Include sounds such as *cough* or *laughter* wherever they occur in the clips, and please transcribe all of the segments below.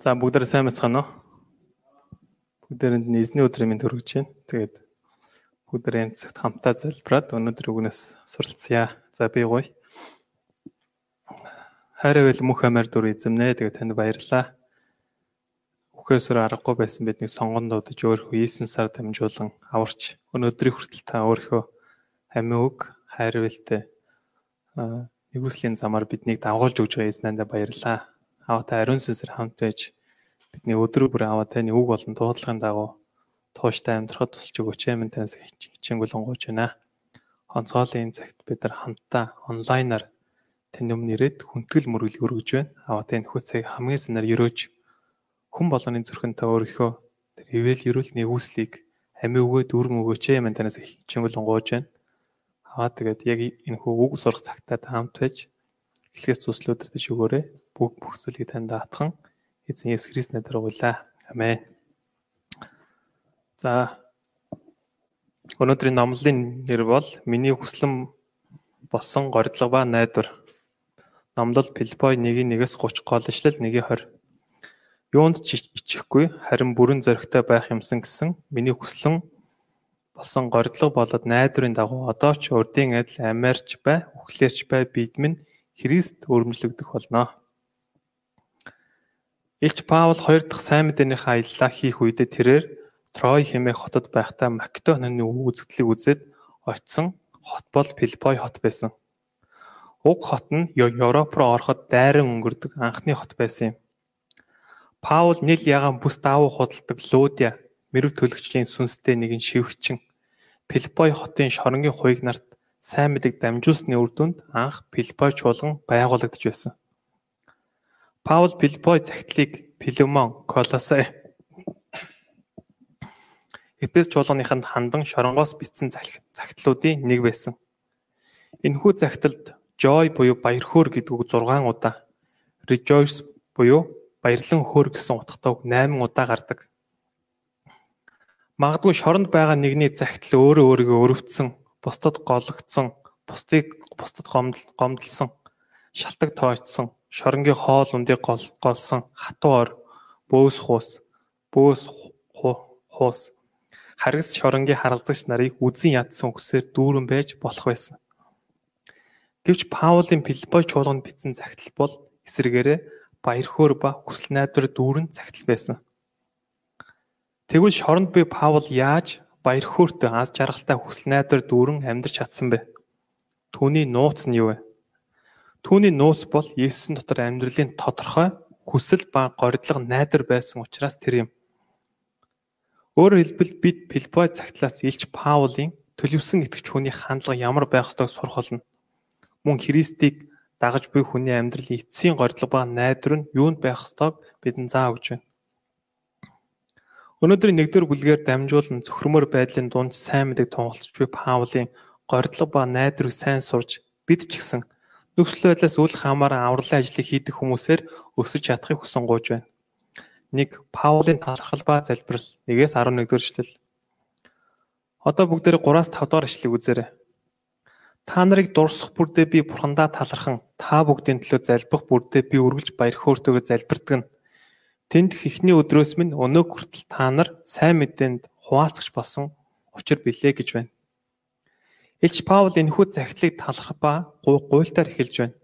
За бүгдээ сайн бацгаана уу? Бүгдээрэнд эзний өдрийн мэнд хүргэж байна. Тэгээд бүгдээ энэ цагт хамтаа залбираад өнөөдөр үгнээс суралцъя. За би гоё. Хайрvel мөх амаар дүр эзэмнэ. Тэгээд танд баярлалаа. Үхээсээр аргагүй байсан бидний сонгон дуудаж өөрөө Иесусаар дамжуулан аварч өнөөдрийн хүртэл та өөрийнхөө амин үг хайрвэлтэй нэгүслийн замаар биднийг дагуулж өгж байгаа эзнэндээ баярлалаа. Аваатай ариун сүнсээр хамт байж бидний өдрөө бүр аваа таны үг болон дуудлагын дагуу тууштай амьдрахад тусалж өгөөч ээ минь танаас хичээнгүлэнгуйч байна. Онцгойлын цагт бид нар хамтдаа онлайнаар таны өмнө ирээд хүндэтгэл мөрөглөг өргөж байна. Аваа тань нөхөцөө хамгийн санаар өрөөж хүн болгоны зүрхэнд та өөрийнхөө тэр ивэл ерөөл нэгүслийг амийн өгөө дүүрэн өгөөч ээ минь танаас хичээнгүлэнгуйч байна. Аваа тэгээд яг энэ хөө үг сурах цагтаа та хамт байж эхлээс зүслүүдэртэж өгөөрэй бүх бүх зүйлийг танд даатхан эзэн Есүс Христ нэрээр уйлаа. Амен. За өнөөдрийн номлын нэр бол миний хүслэн болсон гордлого ба найдвар. Номлол Филиппой 1-1-ээс 30 голчлал 1-20. Юунд ч ичихгүй харин бүрэн зоригтой байх юмсан гэсэн миний хүслэн болсон гордлого болоод найдварын дагуу одоо ч урдын адил амиарч бай, үхлээрч бай бид минь Христ өрөмжлөгдөх болно. Илч Паул хоёр дахь сайн мэдээнийхээ аяллаа хийх үедээ тэрээр Трой хэмээх хотод байхдаа Македоны үзэгдлийг үзээд очисон хот бол Филиппой хот байсан. Уг хот нь Европ руу ороход дайран өнгөрдөг анхны хот байсан юм. Паул нийл ягаан бүс даавуу худалдаг Луудия мэрэг төлөгчдийн сүнстэй нэгэн шивгчин Филиппой хотын шоронгийн хуйг нарт сайн мэдэг дамжуулсны үр дүнд анх Филиппой чуулган байгуулагдж байсан. Паул Филиппой захидлыг Филемон, Колосой Эфес чуулганыханд хандан шоронгоос бичсэн захидлуудын нэг байсан. Энэхүү захидалд joy буюу баяр хөөр гэдэг үг 6 удаа, rejoice буюу баярлан хөөр гэсэн утгатай үг 8 удаа гардаг. Магадгүй шоронд байгаа нэгний захидал өөрөө өөрийгөө өрөвдсөн, бусдад гологдсон, бусдыг бусдад гомдлсон, шалтак тоочсон, шоронгийн хоол ундыг голсон хатуу ор бөөс хуус бөөс хуус харгас шоронгийн харалзагч нарыг үзэн ядсан үгсээр дүүрэн байж болох байсан. Гэвч Паулын Филиппой чуулганд бичсэн загтал бол эсрэгээрээ баяр хөөр ба хүсэл найдвар дүүрэн загтал байсан. Тэгвэл шоронд би Паул яаж баяр хөөртэй аз жаргалтай хүсэл найдвар дүүрэн амьдрч чадсан бэ? Түүний нууц нь юу вэ? Түүний нууц бол Есүсийн дотор амьдралын тодорхой хүсэл ба гордлого найдвар байсан учраас тэр юм. Өөрөөр хэлбэл бид Филиппой цагтлаас Илч Паулын төлөвсөн итгэж хүний хандлага ямар байх ёстойг сурах болно. Мөн Христийг дагаж буй хүний амьдралын эцсийн гордлого ба найдвар нь юунд байх ёстойг бидэнд заа өгч байна. Өнөөдрийн нэгдүгээр бүлгээр дамжуулан зөвхөрмөр байдлын дунд сайн мэдэг тунгалж буй Паулын гордлого ба найдварыг сайн сурж бид ч гэсэн Нөхцөл байдлаас үл хамааран авралын ажлыг хийдэг хүмүүсээр өсөж чадахыг хүсэн гуйж байна. 1. Паулын талархал ба залбирал 1-ээс 11 дугаар эшлэл. Одоо бүгдээр 3-аас 5 дугаар эшлэгийг үзээрэй. Та нарыг дурсах бүрдээ би бурхандаа талархан та бүгдийн төлөө залбих бүрдээ би үргэлж баяр хөөртэйгээр залбирдаг нь. Тэнд ихний өдрөөс минь өнөө хүртэл та нар сайн мэдээнд хуваалцагч болсон учир билээ гэж байна. Илч Паул энэхүү захидлыг талархах ба гуйлтаар эхэлж байна.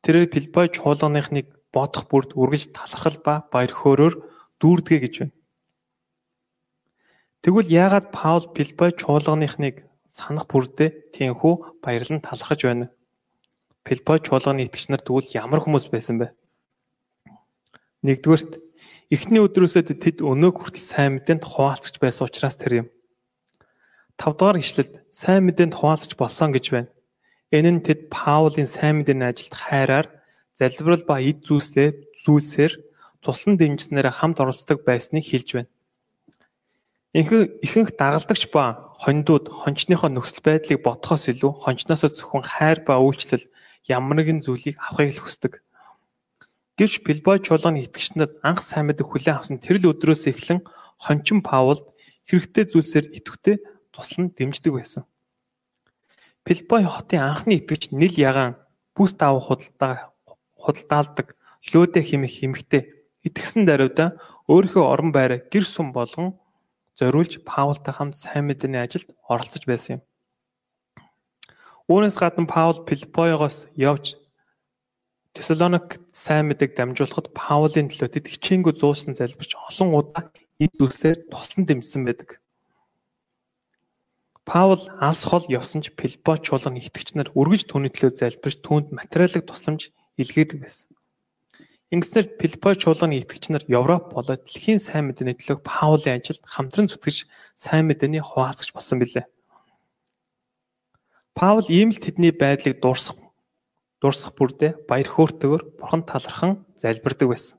Тэрээр Филиппой чуулганыхныг бодох бүрд үргэлж талархал ба баяр хөөрөөр дүүрдэгэ гэж байна. Тэгвэл яагаад Паул Филиппой чуулганыхныг санах бүрдээ тийхүү баярлан талархаж байна? Филиппой чуулганы итгэгч нар тэгвэл ямар хүмүүс байсан бэ? Нэгдүгээрт эхний өдрөөсөө тэд өнөө хүртэл сайн мэдээнд хуваалцж байсан учраас тэр юм. 5 дугаар ишлэлд сайн мэдээнд хуваалцж болсон гэж байна. Энэ нь тэд Паулийн сайн мэдээний ажилд хайраар залбирал ба эд зүйлсээр зүйлсээр туслан дэмжснээр хамт оролцдог байсныг хэлж байна. Ихэнх ихэнх дагалдагч ба хоньдууд хончныхоо нөхцөл байдлыг бодхоос илүү хончноосоо зөвхөн хайр ба үйлчлэл ямар нэгэн зүйлийг авахыг л хүсдэг. Гэвч Пилбой чуулганы итгэгчнүүд анх сайн мэдээ хүлээн авсан тэр л өдрөөс эхлэн хончин Паулд хэрэгтэй зүйлсээр итгэвтэй туслан дэмждэг байсан. Филиппой хотын анхны итгэгч Нил Ягаан бүс давах худалдаа худалдаалдаг Лүдэ хэмэх эмэгтэй итгэсэн даруйда өөрийнхөө орон байраа гэр сум болгон зориулж Паултай хамт сайн мэдээний ажилд оролцож байсан юм. Үүнээс гадна Паул Филиппоёгоос явж Тессалоник сайн мэдээг дамжуулахад Паулын төлөө тэд хичээнгүй зуусан залбирч олон удаа эд үсээр туслан дэмжсэн байдаг. Паул алс хол явсан ч Филиппо чуулганы итгэгч нар үргэж түүний төлөө залбирч түүнд материалын тусламж илгээдэг байсан. Ингэснээр Филиппо чуулганы итгэгч нар Европ болоод дэлхийн сайн мэдээний төлөө Паулын ажилд хамтран зүтгэж сайн мэдээний хуваалцагч болсон билээ. Паул ийм л тэдний байдлыг дуурсах дуурсах бүрдээ баяр хөөртэйгээр бурхан талархан залбирдаг байсан.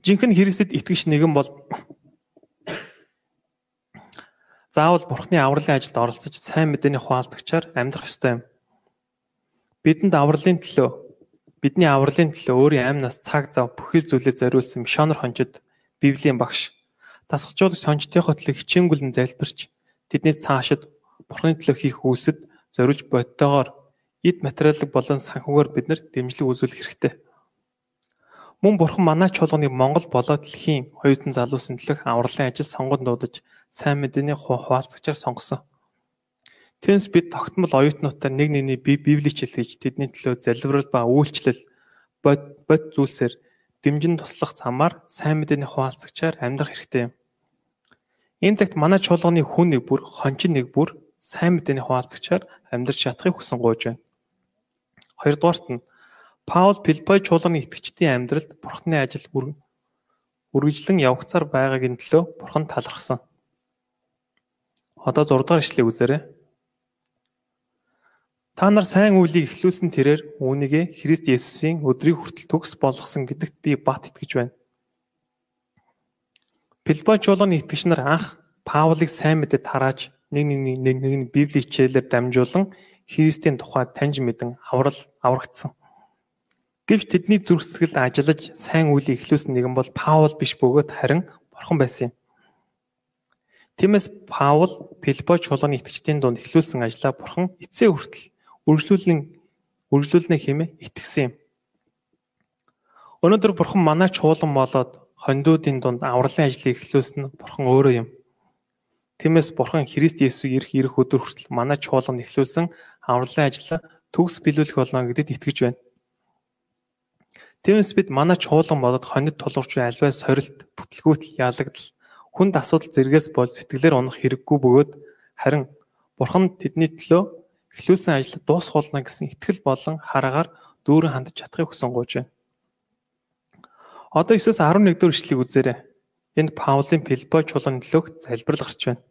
Жинхэнэ Христэд итгэгч нэгэн бол заавал бурхны авралын ажилд оролцож сайн мэдээний хуваалцагчаар амьдрах ёстой юм. Бидэнд авралын төлөө Бидний авралын төлөө өөрийн амнаас цаг зав бүхэл зүйлээ зориулсан мишонор хончид Библийн багш тасгажуулагч сончтойхоо төлөө хичээнгүлэн залбирч тэдний цаашид Бурхны төлөө хийх үйлсэд зориулж бодтойгоор эд материалыг болон санхугаар бид нар дэмжлэг үзүүлэх хэрэгтэй. Мөн Бурхан манай чуулганыг Монгол болоод дэлхийн хоёрын залуусын төлөх авралын ажил сонгон дуудаж сайн мэдээний хуваалцагчаар сонгосон. Тиймээс бид тогтмол оюутнуудаа нэг нэгний Библийг хилгэж тэдний төлөө залбирал ба үйлчлэл бод бод зүйлсээр дэмжин туслах замаар сайн мэдээний хуваалцагчаар амьдрах хэрэгтэй юм. Энэ цагт манай чуулганы хүн нэг бүр, хончин нэг бүр сайн мэдээний хуваалцагчаар амьдрч чадахыг хүсэн гуйж байна. Хоёрдугаарт нь Паул Филиппой чуулганы итгэгчдийн амьдралд Бурхны ажил үргэлжлэн явагцаар байгаагийн төлөө Бурхан талархсан. Одоо 6 дугаар ишлэгийг үзээрэй. Та нар сайн үйлийг эхлүүлсэн тэрээр үүнийгээ Христ Есүсийн өдрийг хүртэл төгс болгосон гэдэгт би бат итгэж байна. Филиппо чуулганы итгэгч нар анх Паулыг сайн мэдээд тарааж нэг нэг нэг нэг Библийн хичээлээр дамжуулан Христийн тухай таньж мэдэн аврал аврагдсан. Гэвч тэдний зүрх сэтгэлд ажиллаж сайн үйлийг эхлүүлсэн нэгэн бол Паул биш бөгөөд харин Бурхан байсан юм. Тиймээс Паул Филиппо чуулганы итгэгчдийн дунд эхлүүлсэн ажлаа Бурхан эцээ хүртэл үргэлжлүүлэн үргэлжлүүлнэ хэмээн итгэсэн юм. Өнөөдөр бурхан манай чуулган болоод хондуудын дунд авралын ажлыг эхлүүлсэн нь бурхан өөрөө юм. Тиймээс бурхан Христ Есүс ирэх ирэх өдөр хүртэл манай чуулганд эхлүүлсэн авралын ажлаа төгс биелүүлэх болно гэдэгт итгэж байна. Тиймээс бид манай чуулган болоод хонид тулгарч буй альваа сорилт, бүтлгүүтэл ялагдал, хүнд асуудал зэргээс болж сэтгэлээр унах хэрэггүй бөгөөд харин бурхан тэдний төлөө эхлүүлсэн ажил дуусгуулна гэсэн итгэл болон хараагаар дүүрэн хандж чадахыг хүсэн байна. Одоо 9-с 11 дэх ишлэгийг үзээрэй. Энд Паулийн Филиппо чулуун төлөөх залбирал гарч байна.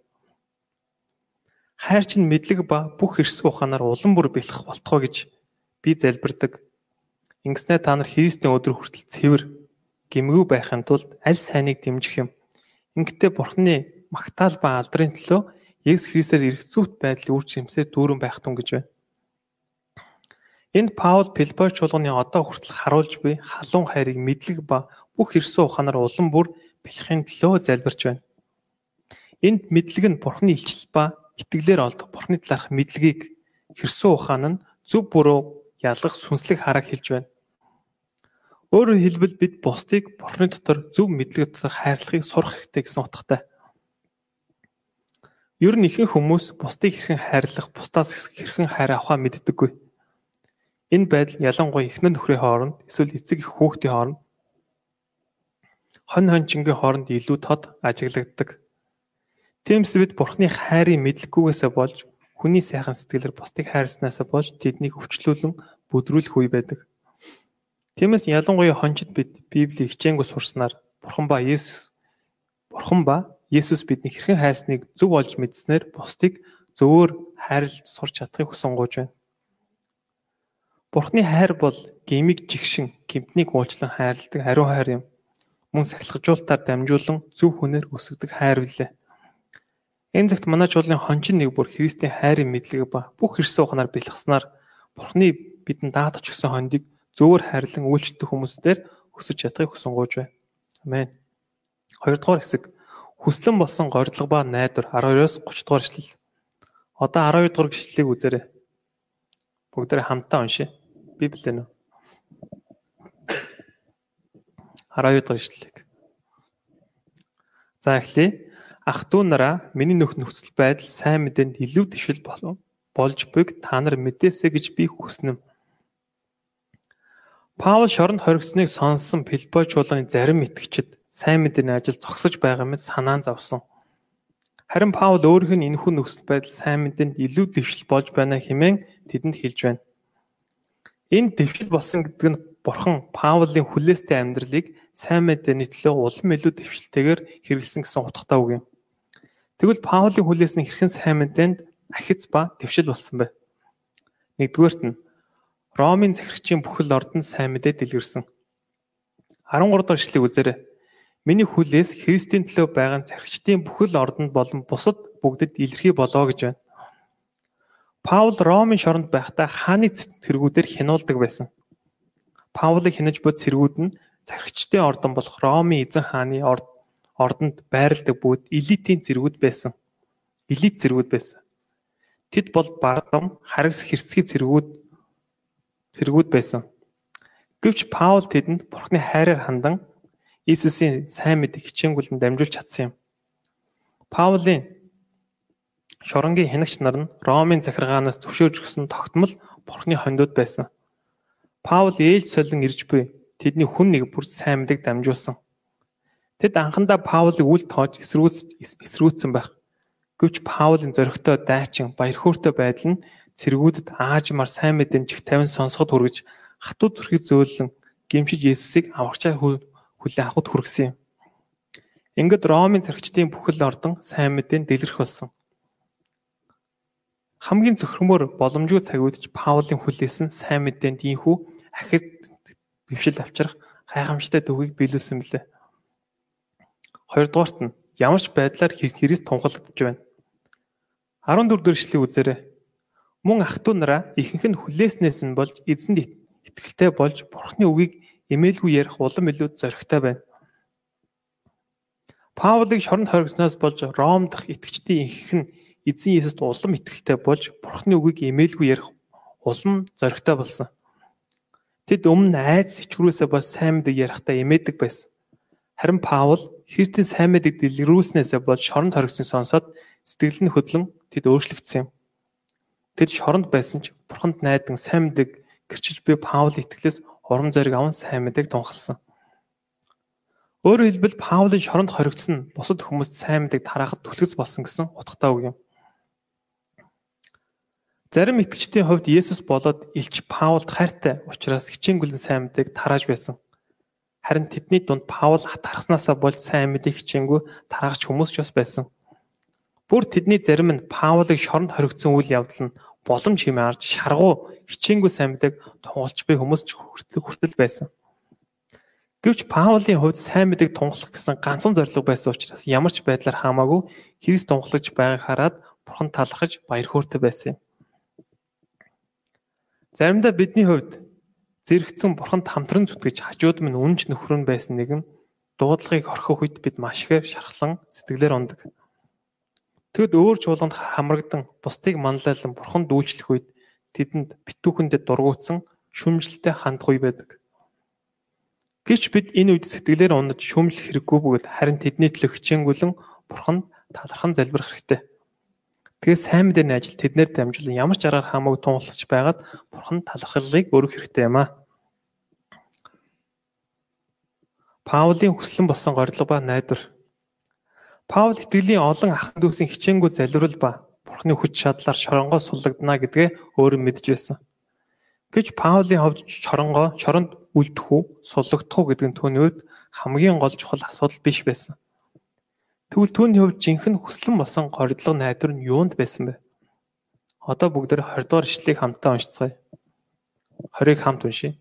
Хайр чинь мэдлэг ба бүх эрс ухаанаар улам бүр бэлэх болтгоо гэж би залбирдаг. Ингэснээр та нар Христийн өдөр хүртэл цэвэр гимгүү байхын тулд аль сайныг дэмжих юм. Ингэхдээ Бурхны магтаал ба алдрын төлөө Есүс Христээр ирэх зүвт байдлыг үр жимсээр дүүрэн байх тун гэж байна. Энд Паул Филиппой чуулганы одоо хүртэл харуулж буй халуун хайрыг мэдлэг ба бүх эрсэн ухаанаар улам бүр бэлхийн төлөө залбирч байна. Энд мэдлэг нь Бурхны илчил ба итгэлээр олдох Бурхны талаарх мэдлэгийг хэрсэн ухаан нь зөв буруу ялгах сүнслэг харааг хэлж байна. Өөрөөр хэлбэл бид бусдыг Бурхны дотор зөв мэдлэг дотор хайрлахыг сурах хэрэгтэй гэсэн утгатай. Ер нь ихэнх хүмүүс бусдыг хэрхэн хайрлах, бусдаас хэрхэн хайр авахаа мэддэггүй. Энэ байдал ялангуяа эхнэр нөхрийн хооронд эсвэл эцэг их хүүхдийн хооронд хон хончингийн хооронд илүү тод ажиглагддаг. Тиймээс бид Бурхны хайрын мэдлэггүйгээсээ болж хүний сайхан сэтгэлээр бусдыг хайрснаасаа болж тэднийг өвчлүүлэн бүдрүүлэх үе байдаг. Тиймээс ялангуяа хончид бид Библийг хичээнгүй сурснаар Бурхан ба Есүс Бурхан ба Есүс бидний хэрхэн хайрсныг зөв олж мэдснээр бусдыг зөвөр хайрлж сурч чадахыг хүсэн гуйж байна. Бурхны хайр бол гимиг жигшин, гимтнийг уучлан хайрладаг хариу хайр юм. Мөн сахилгажуултаар дамжуулан зөв хүнээр өсгдөг хайр билээ. Энэ цагт манай чуулгын хончин нэг бүр Христийн хайрын мэдлэг ба бүх хэрсэн ухнаар бэлгснаар Бурхны бидэнд даатч өгсөн хондыг зөвөр хайрлан үйлчлдэг хүмүүстээр өсөж чадахыг хүсэн гуйж байна. Амен. Хоёрдугаар хэсэг Хүслэн болсон горилго ба найдвар 12-оос 30 дугаар ишлэл. Одоо 12 дугаар ишлэлийг үзээрэй. Бүгдээрээ хамтдаа уншъя. Библиэн үү? 12 дахь ишлэлийг. За эхлэе. Ах トゥ нараа миний нөх нөхцөл байдал сайн мэдээнд илүү дэвшил болж буйг та нар мэдээсэй гэж би хүснэм. Паул шоронд хоригдсныг сонссон Филиппо чуулганы зарим итгэгчид сайн мэдээний ажил зогсож байгаа мэт санаан завсан. Харин Паул өөрийнх нь энэхүү нөхцөл байдал сайн мэдээнд илүү дэвшил болж байна хэмээн тэдэнд хэлж байна. Энэ дэвшил болсон гэдэг нь Бурхан Паулын хүлээстэй амьдралыг сайн мэдээний төлөө улам илүү дэвшилтэйгээр хэрэглэсэн гэсэн утгатай үг юм. Тэгвэл Паулын хүлээс нь хэрхэн сайн мэдээнд ахиц ба дэвшил болсон бэ? Нэгдүгээрт нь Ромын захирагчийн бүхэл ордонд сайн мэдээ дэлгэрсэн. 13 дахь эшлэгийг үзээрэй. Миний хүлээс Христийн төлөө байгаа захирагчдын бүхэл ордонд болон бусад бүгдэд илэрхий болоо гэж байна. Паул Ромын шоронд байхдаа хааны цэргүүдээр хянуулдаг байсан. Паулыг хянаж буй цэргүүд нь захирагчдын ордон болох Ромын эзэн хааны ордонд байрладаг бүгд элитийн цэргүүд байсан. Элит цэргүүд байсан. Тэд бол бардам, харагс хэрцгий цэргүүд цэргүүд байсан. Гэвч Паул тэдэнд Бурхны хайраар хандан Иесусийн сайн мэд хичээнгүлэн дамжуулж чадсан юм. Паулийн Шоронгийн хянагч нар нь Ромын захиргаанаас зөвшөөрж өгсөн тогтмол Бурхны хондод байсан. Паул ээлж солон ирж буй тэдний хүн нэг бүр сайн мэдэг дамжуулсан. Тэд анхандаа Паулыг үл тоож эсрүүцсэн байх. Гэвч Паулын зөрөгтэй дайчин баяр хөөртэй байдал нь цэргүүдэд аажмаар сайн мэдэн чих тавин сонсоход хүргэж хатуу зүрхийг зөөлөн гимшиж Есүсийг аврагчаа хүлээн авахд хүргэсэн юм. Ингээд Ромын царгчдын бүхэл ордон сайн мэдэн дэлгэрэх болсон. Хамгийн зөвхөрмөр боломжгүй цаг үдч Паулийн хүлээсэн сайн мэдээнд ийхүү ахид дэвшил авчрах гайхамшигтай төвийг биелүүлсэн билээ. Хоёрдугаарт нь ямар ч байдлаар Христ тунхаглагдж байна. 14 дэх эшлэгийг үзээрэй. Мөн ах トゥ нараа ихэнх нь хүлээснээс нь болж эзэнд итгэлтэй болж Бурхны үгийг эмээлгүй ярих улам илүү зоригтой байна. Паулыг шоронд хоригсноос болж Ром дахь итгэгчдийн ихэнх нь эзэн Есүст улам итгэлтэй болж Бурхны үгийг эмээлгүй ярих улам зоригтой болсон. Тэд өмнө айц сичгрүүсээ бас сайн мэдэг ярихтаа эмээдэг байсан. Харин Паул Христийн сайн мэдэг дэлгэрүүлснээсээ болж шоронд хоригдсон сонсоод сэтгэл нь хөдлөн тэд өөрчлөгдсөн юм. Тэд шоронд байсан ч Бурханд найдан сайн мэдэг гэрчиж буй Паул итгэлээс урам зориг аван сайн мэдэг тунхалсан. Өөрөөр хэлбэл Паулын шоронд хоригдсон бусад хүмүүст сайн мэдэг тараахад түлхэц болсон гэсэн утгатай үг юм. Зарим итгэгчдийн хувьд Есүс болоод элч Паулд хайртай учраас хичээнгүлэн сайн мэдээг тарааж байсан. Харин тэдний дунд Паул хатархснаасаа болж сайн мэдээг хичээнгүй тараагч хүмүүс ч бас байсан. Бүр тэдний зарим нь Паулыг шоронд хоригдсон үйл явдал нь боломж хэмээн арж шаргуу хичээнгүй сайн мэдээг тунгалж буй хүмүүс ч хүртэл хүртэл байсан. Гэвч Паулийн хувьд сайн мэдээг тунгалах гэсэн ганцхан зорилго байсан учраас ямар ч байдлаар хамаагүй Христ тунгалагч байгааг хараад Бурхан талархаж баяр хөөртэй байсан юм. Заримдаа бидний хувьд зэрэгцэн бурханд хамтран зүтгэж хажууд минь үнж нөхрөн байсан нэгэн дуудлагыг орхих үед бид маш ихээр шархлан сэтгэлээр ундаг. Тэгэд өөр чуулганд хамрагдан бусдыг манлайлан бурханд үйлчлэх үед тэдэнд битүүхэндээ дургуутсан шүмжлэлтэй хандах үе байдаг. Гэвч бид энэ үед сэтгэлээр унаж шүмжлэх хэрэггүй бөгөөд харин тэдний төлөө хичээнгүлэн бурханд талархан залбирах хэрэгтэй. Тэгээ сайн мэдээний ажил тэднэр дамжуулан ямар ч аргаар хамаагүй тунгалж байгаад бурхан талархлыг өргөх хэрэгтэй юм аа. Паулийн хүслэн болсон горилго ба найдвар. Паул итгэлийн олон ахын дүүсийн хичээнгүү залбирал ба бурхны хүч чадлаар шоронгоо суллагдана гэдгээ өөрөө мэдж байсан. Гэвч Паулийн хувьд шоронгоо шоронд үлдэх үү, суллагдах уу гэдэг нь түүний үед хамгийн гол чухал асуудал биш байсан. Тэгвэл түүний хувьд жинхэнэ хүслэн болсон горилго найдвар нь юунд байсан бэ? Одоо бүгдээр 20 дугаар ишлэгийг хамтдаа уншицгаая. 20-ыг хамт уншийе.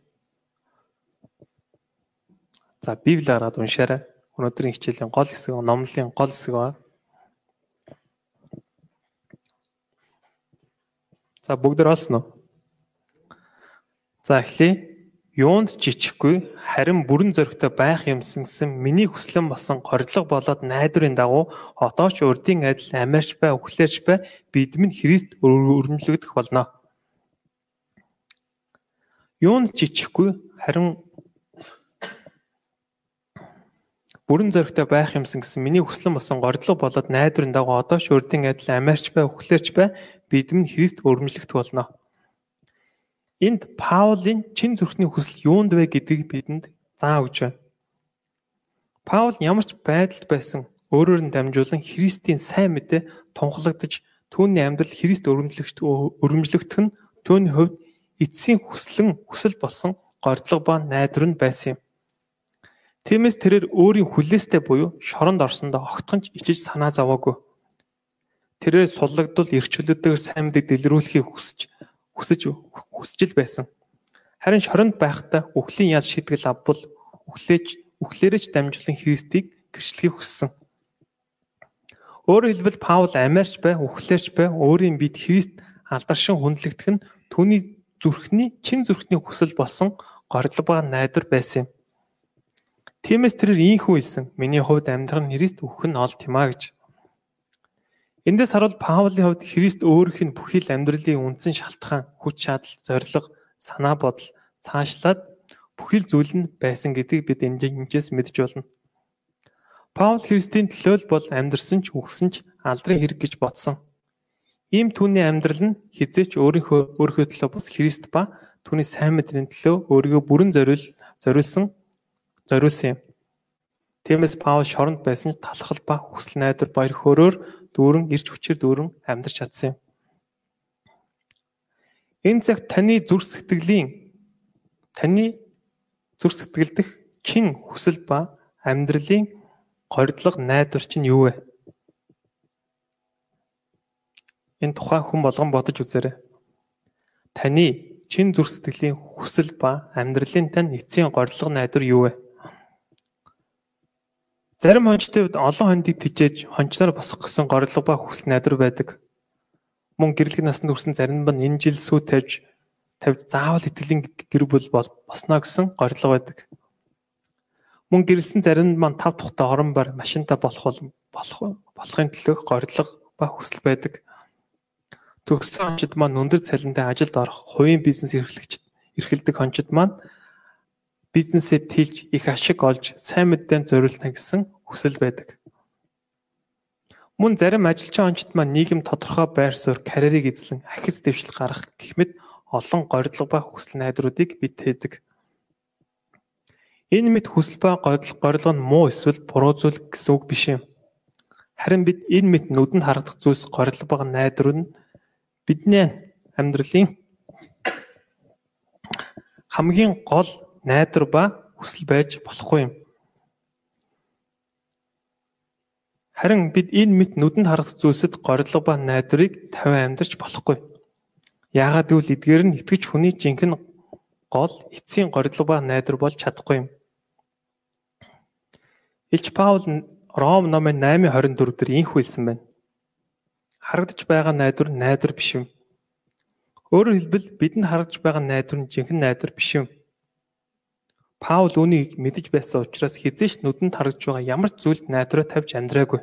За Библи хараад уншаарай. Өнөөдрийн хичээлийн гол хэсэг, номлын гол хэсэг ба. За бүгдээр олсон уу? За эхлэе юунд жичихгүй харин бүрэн зөрөгтэй байх юмсансан миний хүслэн болсон горилго болоод найдварын дагуу одоо ч урдын адил амиарч бай өглөөч бай бид минь Христ өрнөлөгдөх болно. Юунд жичихгүй харин бүрэн зоригтой байх юмсан гэсэн миний хүслэн болсон гордлого болоод найдварын дагуу одоо ч урдын адил амиарч бай, үхлээрч бай бид минь Христ өргөмжлөгт болно. Энд Паулийн чин зүрхний хүсэл юунд вэ гэдгийг бидэнд заа өгч байна. Паул ямар ч байдалд байсан өөрөөр нь дамжуулан Христийн сайн мэдээ тунхлагдаж түүний амьдрал Христ өргөмжлөгт өргөмжлөгдөх нь түүний хувьд эцсийн хүслэн хүсэл болсон гордлого ба найдвар нь байсан юм. Тиймээс тэрээр өөрийн хүлээстэй буюу шоронд орсондоо огтхонч ичиж санаа зовоогүй. Тэрээр суллагдвал эрчүүлэгдээг сайн мэдэг дэлгэрүүлэхийг хүсэж хүсэж хүсэж л байсан. Харин шоронд байхдаа үхлийн яд шийтгэл авбал үхлээж үхлээрэж дамжуулан Христийг гэрчлэхийг хүссэн. Өөрөөр хэлбэл Паул амиарч бай, үхлээрч бай, өөрийн бид Христ алдаршин хүндлэгдэх нь түүний зүрхний чин зүрхний хүсэл болсон гордлог ба найдвар байсан юм. Тиймээс тэрээр ийхүү хэлсэн. Миний хувьд амьдрах нь Христ өгөх нь ол тийм аа гэж. Эндээс харуул Паулийн хувьд Христ өөрийнх нь бүхий л амьдралын үндсэн шалтгаан, хүч чадал, зориг, санаа бодол цаашлаад бүхий л зүйл нь байсан гэдгийг бид энэжээс мэдж болно. Паул Христийн төлөө л бол амьдрсан ч үхсэн ч алдрын хэрэг гэж бодсон. Ийм түүний амьдрал нь хизээч өөрийнхөө өөрийнхөө төлөө бус Христ ба түүний сайн мэдрийн төлөө өөрийгөө бүрэн зориул зориулсан зориулсан юм. Тиймээс Паул шоронд байсан ч талхал ба хүсэл найдвар баяр хөөрөөр дүүрэн ирч хүчээр дүүрэн амьдарч чадсан юм. Энэ цагт таны зүрх сэтгэлийн таны зүрх сэтгэл дэх чин хүсэл ба амьдралын гордлого найдвар чинь юу вэ? Энэ тухай хүн болгон бодож үзээрэй. Таны чин зүрх сэтгэлийн хүсэл ба амьдралын тань эцсийн гордлого найдвар юу вэ? Зарим хончтой олон хондыг тижээж хончноор босох гэсэн горлого ба хүсэл найдвар байдаг. Мөн гэрлэг наснд хүрсэн зарим нь энэ жил сүү тавьж тавьж заавал итгэлийн гэр бүл босноо гэсэн горлого байдаг. Мөн гэрэлсэн зарим маань тав тухтай орон бар машинтай болох болох болохын төлөөх горлого ба хүсэл байдаг. Төгссөн хончид маань өндөр цалинтай ажилд орох, хувийн бизнес эрхлэгч эрхэлдэг хончид маань бизнесээ тэлж их ашиг олж сайн мэдээнд зориулна гэсэн хүсэл байдаг. Мөн зарим ажилчин онцт маань нийгэм тодорхой байр суурь карьерийг эзлэн ахиц дэвшил гаргах гэх мэт олон горилго ба хүсэл найдруудыг бид хийдэг. Энэ мэт хүсэл ба горилго нь муу эсвэл буруу зүйл гэсэн үг биш юм. Харин бид энэ мэт нүдэнд харагдах зүйлс горилго ба найдвар нь бидний амьдралын хамгийн гол найдвар ба хүсэл байж болохгүй юм. Харин бид энэ мэт нүдэнд харагдах зүйлсэд горилго ба найдварыг тавин амьдарч болохгүй. Яагаад гэвэл эдгээр нь итгэж хүний жинхэнэ гол эцсийн горилго ба найдвар болж чадахгүй юм. Илч Паул Ром номын 8:24 дээр инх хэлсэн байна. Харагдаж байгаа найдвар найдвар биш юм. Өөрөөр хэлбэл бидэнд харагдаж байгаа найдвар нь жинхэнэ найдвар биш юм. Паул үүнийг мэдэж байсан учраас хизээш нүдэнд харагдж байгаа ямар ч зүйлд найдвараа тавьж амьдраагүй.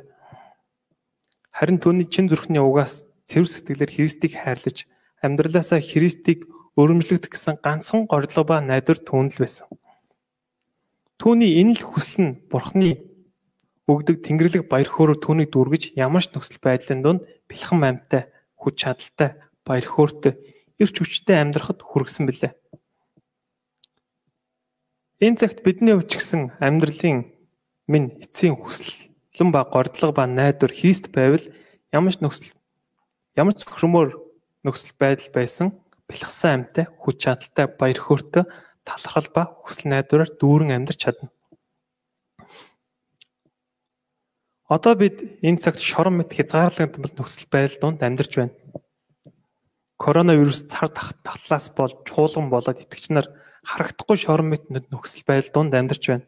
Харин түүний чин зүрхний угаас цэвэр сэтгэлээр Христийг хайрлаж амьдралаасаа Христийг өрөмжлөгдөх гэсэн ганцхан гордлого ба найдвар түүнд л байсан. Түүний энэ л хүсэл нь Бурхны өгдөг тэнгэрлэг баяр хөөрөөр түүнийг дүргэж ямар ч нөхцөл байдлын дунд бэлхэн амьтай, хүч чадалтай, баяр хөөртэй, эрч хүчтэй амьдрахад хүргэсэн билээ. Энэ цагт бидний хувьд ч гэсэн амьдралын минь эцсийн хүслэн ба гордлого ба найдвар хийст байвал ямар ч нөхцөл ямар ч зөвхөрмөр нөхцөл байдал байсан бэлгсэн амьтай хүч чадалтай баяр хөөртэй талархал ба хүсэл найдвараар дүүрэн амьдарч чадна. Одоо бид энэ цагт шорон мэт хязгаарлагдмал нөхцөл байдал донд амьдарч байна. Коронавирус цар тахлаас бол чуулган болоод итгэгч нар харагдахгүй шорон мэт нөхцөл байдал донд амьдарч байна.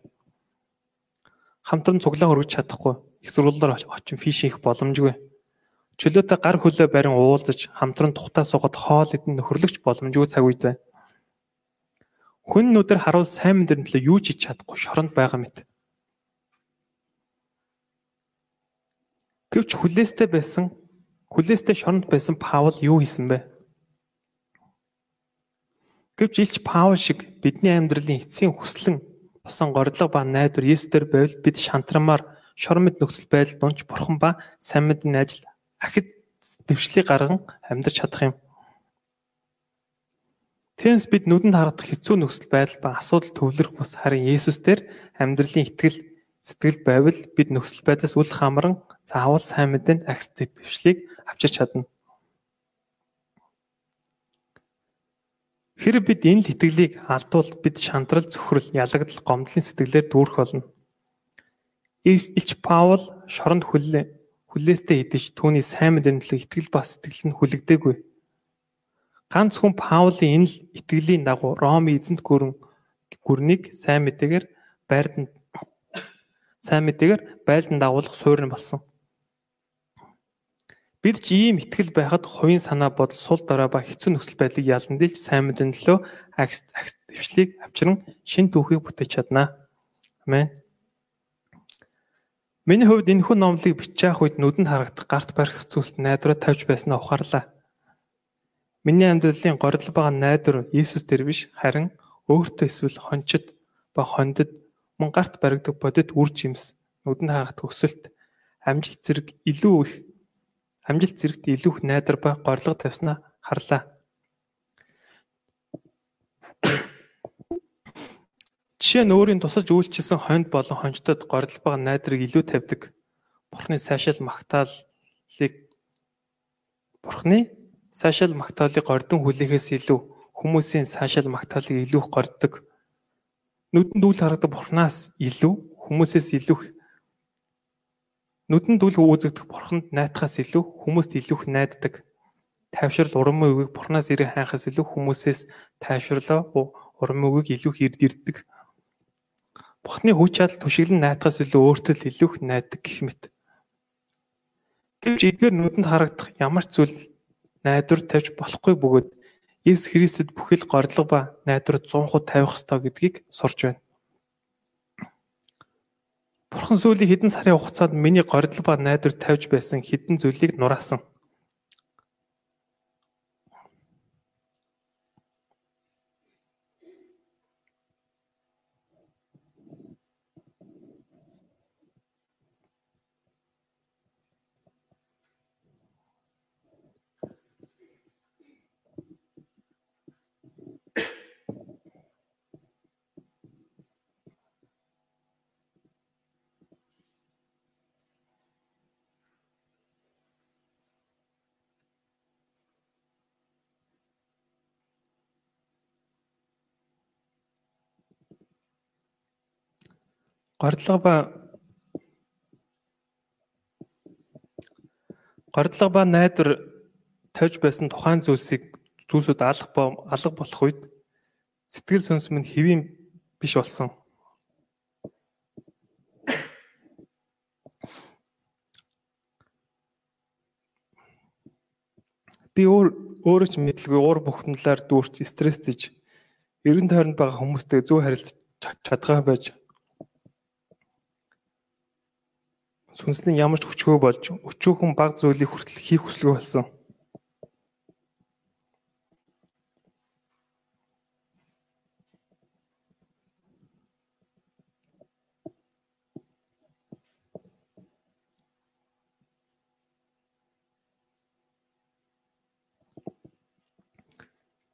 Хамтран цуглаан хөргөж чадахгүй сургуулиар очин фиш хийх боломжгүй. Чөлөөтэй гар хөлөө барин уулзаж хамтран тухтаа суугаад хоол идэн нөхөрлөгч боломжгүй цаг үед байна. Хүн нүдэр харуул сайн мэдрэмт төлөө юу ч хийж чадахгүй шоронд байгаа мэт. Гэвч хүлээстэй байсан хүлээстэй шоронд байсан Паул юу хийсэн бэ? Гэвч Илч Паул шиг бидний амьдралын эцсийн хүслэн босон горилго ба найдвар Есүсээр байвал бид шантрамаар шормод нөхцөл байдал дунж бурхан ба сайн мэдний ажил ахид дэвшлийг гарган амьдрч чадах юм. Тэнс бид нүдэнд харагдах хэцүү нөхцөл байдал ба асуудал төвлөрөх бус харин Есүс дээр амьдралын итгэл сэтгэл байвал бид нөхцөл байдлаас үл хамран заавал сайн мэдээнд ахис дэвшлийг авчирч чадна. Хэрэг бид энэ л итгэлийг алдвал бид шантрал зөвхөрл ялагдал гомдлын сэтгэлээр дүүрэх болно. Илч Паул шоронд хүлээ хүлээстэй идэж түүний сайн мэдээнд л итгэл бас сэтгэл нь хүлэгдээгүй. Ганц хүн Паулын энэ л итгэлийн дагуу Роми эзэнт гүрэн гүрнийг сайн мэдээгээр байранд сайн мэдээгээр байлдан дагуулах суурин болсон. Бид ч ийм ихтгэл байхад хувийн санаа бодол сул дорой ба хэцүү нөхцөл байдлыг ялан дийлж сайн мэдэн төлөө агс төвшлийг авчран шин түүхийг бүтээж чаднаа. Амен. Миний хувьд энэ хүн номлыг бичих үед нүдэнд харагдах гарт барих зүйлс найдвараа тавьж байснаа ухаарлаа. Миний амьдралын гордол байгаа найдвар Иесус дээр биш харин өөртөө эсвэл хончид ба хондод мөн гарт баригдаг бодит үр жимс нүдэнд харагдах өсөлт амжилт зэрэг илүү их амжилт зэрэгт илүү их найдар ба горлого тавьснаа харлаа. *coughs* Жишээ нь өөрийн тусаж үйлчилсэн хонд болон хончдод гордол ба найдрыг илүү тавьдаг. Бурхны сайшаал магтаалыг Бурхны сайшаал магтаалыг гордон хүлээхээс илүү хүмүүсийн сайшаал магтаалыг илүү их горддог. Нүдэнд үл харагдах Бурхнаас илүү хүмүүсээс илүү Нүдэнд үл үүзэгдэх бурханд найдахаас илүү хүмүүст илүү их найддаг. Тайвшрал урам үгийг бурхнаас ирэх хайхаас илүү хүмүүсээс тайвшрлаа урам үгийг илүү их ирдэрдэг. Бурхны хүч чадал түшиглэн найдахаас илүү өөртөө л илүү их найддаг гэх мэт. Гэвч эдгээр нүдэнд харагдах ямар ч зүйл найдвар тавьж болохгүй бөгөөд Иесус Христэд бүхэл гордлого ба найдвар 100% тавих ёстой гэдгийг сурч байна. Бурхан сүүлийн хэдэн сарын хугацаанд миний гордол ба найдвар тавьж байсан хэдэн зүйлийг нураасан. Гордлого ба гордлого ба найдвар тавьж байсан тухайн зүйлсийг зүйлсүүд алга алга болох үед сэтгэл сүнс минь хэвийн биш болсон. Би өөр өөрөө ч мэдлгүй уур бухимдлаар дүүрч стресстэж эргэн тойронд байгаа хүмүүстэй зөв харилцаж чадгаа байж Сүнс нь ямар ч хүчгүй болж өчүүхэн баг зүйлийг хүртэл хийх хүсэлгүй болсон.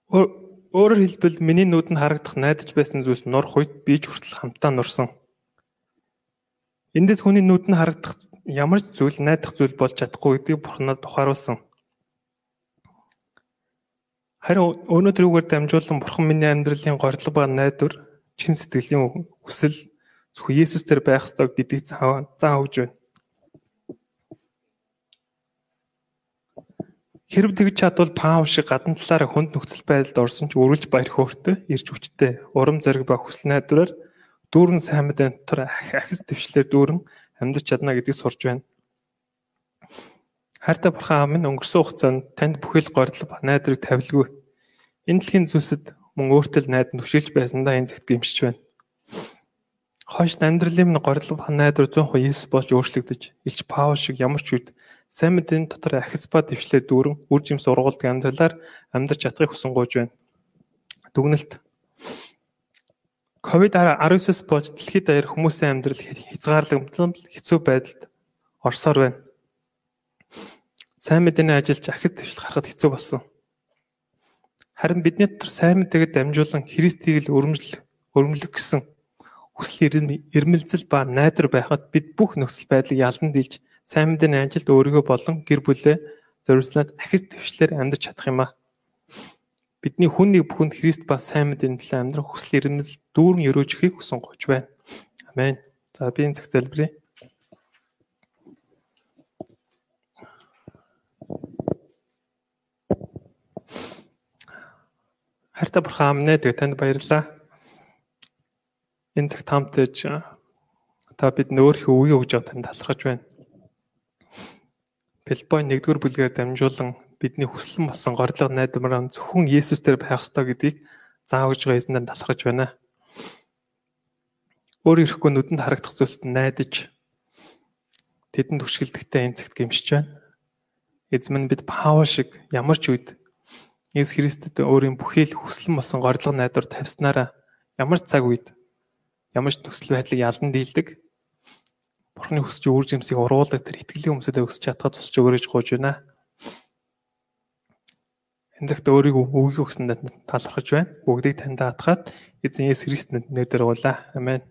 Өөрөөр хэлбэл миний нүдэнд харагдах найдаж байсан зүйлс нурх үед би ч хүртэл хамтаа нурсан. Эндээс хүний нүд нь харагдах ямар ч зүйл найдах зүйл болж чадахгүй гэдгийг Бурханад тухааруулсан. Харин өнөөдрүүгээр дамжуулан Бурхан миний амьдралын гордлог ба найдвар чин сэтгэлийн хүсэл зөвхөн Есүс дээр байх ёстой гэдгийг зан өгж байна. Хэрв тэгж чадвал Паул шиг гадна талаараа хүнд нөхцөл байдалд орсон ч өрүүлж баяр хөөртэй, ирж хүчтэй, урам зориг ба хүсэл найдвараар дүүрэн сайн мэдээ дотор ахис твшлэр дүүрэн амьдарч чадна гэдгийг сурч байна. Хайртай бурхан аав минь өнгөрсөн хугацаанд танд бүхэл гордол найдрыг тавилгүй. Энэ дэлхийн зүйлсэд мөн өөртөө найд нүшилж байсандаа энэ зэгт гимшиж байна. Хойш амьдралын минь гордол найдар 100% Иесус болж өөрчлөгдөж, Илч Паул шиг ямар ч үед сайн мэдээний дотор ахис ба твшлэр дүүрэн үр жимс ургуулдаг амьдралаар амьдарч чадахыг хүсэн гуйж байна. Дүгнэлт Ковид-19-с болж дэлхийд даяар хүмүүсийн амьдрал хязгаарлагдсан хэцүү байдалд орсоор байна. Сайн мэдээний ажилч ахиц твшил гаргахад хэцүү болсон. Харин бидний дотор сайн мэдээгээр дамжуулан Христийг л өрөмжл өрөмлөх гэсэн хүсэл эрмэлзэл ба найдар байхад бид бүх нөхцөл байдлыг ялан дийлж сайн мэдээний ажилд өөрийгөө болон гэр бүлээ зориулснаад ахиц твшлэр амьдарч чадах юм аа. Бидний хүн нэг бүхэнд Христ ба сайн мэдээний төлөө амьдрах хүсэл эрмэлзэл дүүрэн өрөөжөхийг хүсэн гоч байна. Амен. За би энэ цаг залбирая. Хайртай бурхан амнэ тэгээ танд баярлалаа. Энэ цагт хамтж та бид нөөрхөө үе өгж танд талархаж байна. Филиппой 1-р бүлгээр дамжуулан бидний хүслэн болсон горилго найдвараа зөвхөн Есүс дээр байх ёстой гэдгийг заавж байгаа эзэндээ талархаж байна. Өөр ирэхгүй нүдэнд харагдах зүйлсд найдаж тэдэнд хүчгэлдэгтэй энэ цагт гимшиж байна. Эзэм нь бид Паул шиг ямар ч үед Есүс Христэд өөрийн бүхий л хүслэн болсон горилго найдвар тавьснараа ямар ч цаг үед ямар ч нөхцөл байдлыг ялдан дийлдэг. Бурхны хүсч үр жимсийг уруулдаг тэр итгэлийн хүмүүсэд өсч чадхад тусч өгөрөж гоож байна. Энэ цагт өөрийгөө өвгий өгсөнд талархаж байна. Бүгдийг танд даатгаад эзэн Есүс Христэд нэрээр уулаа. Амен.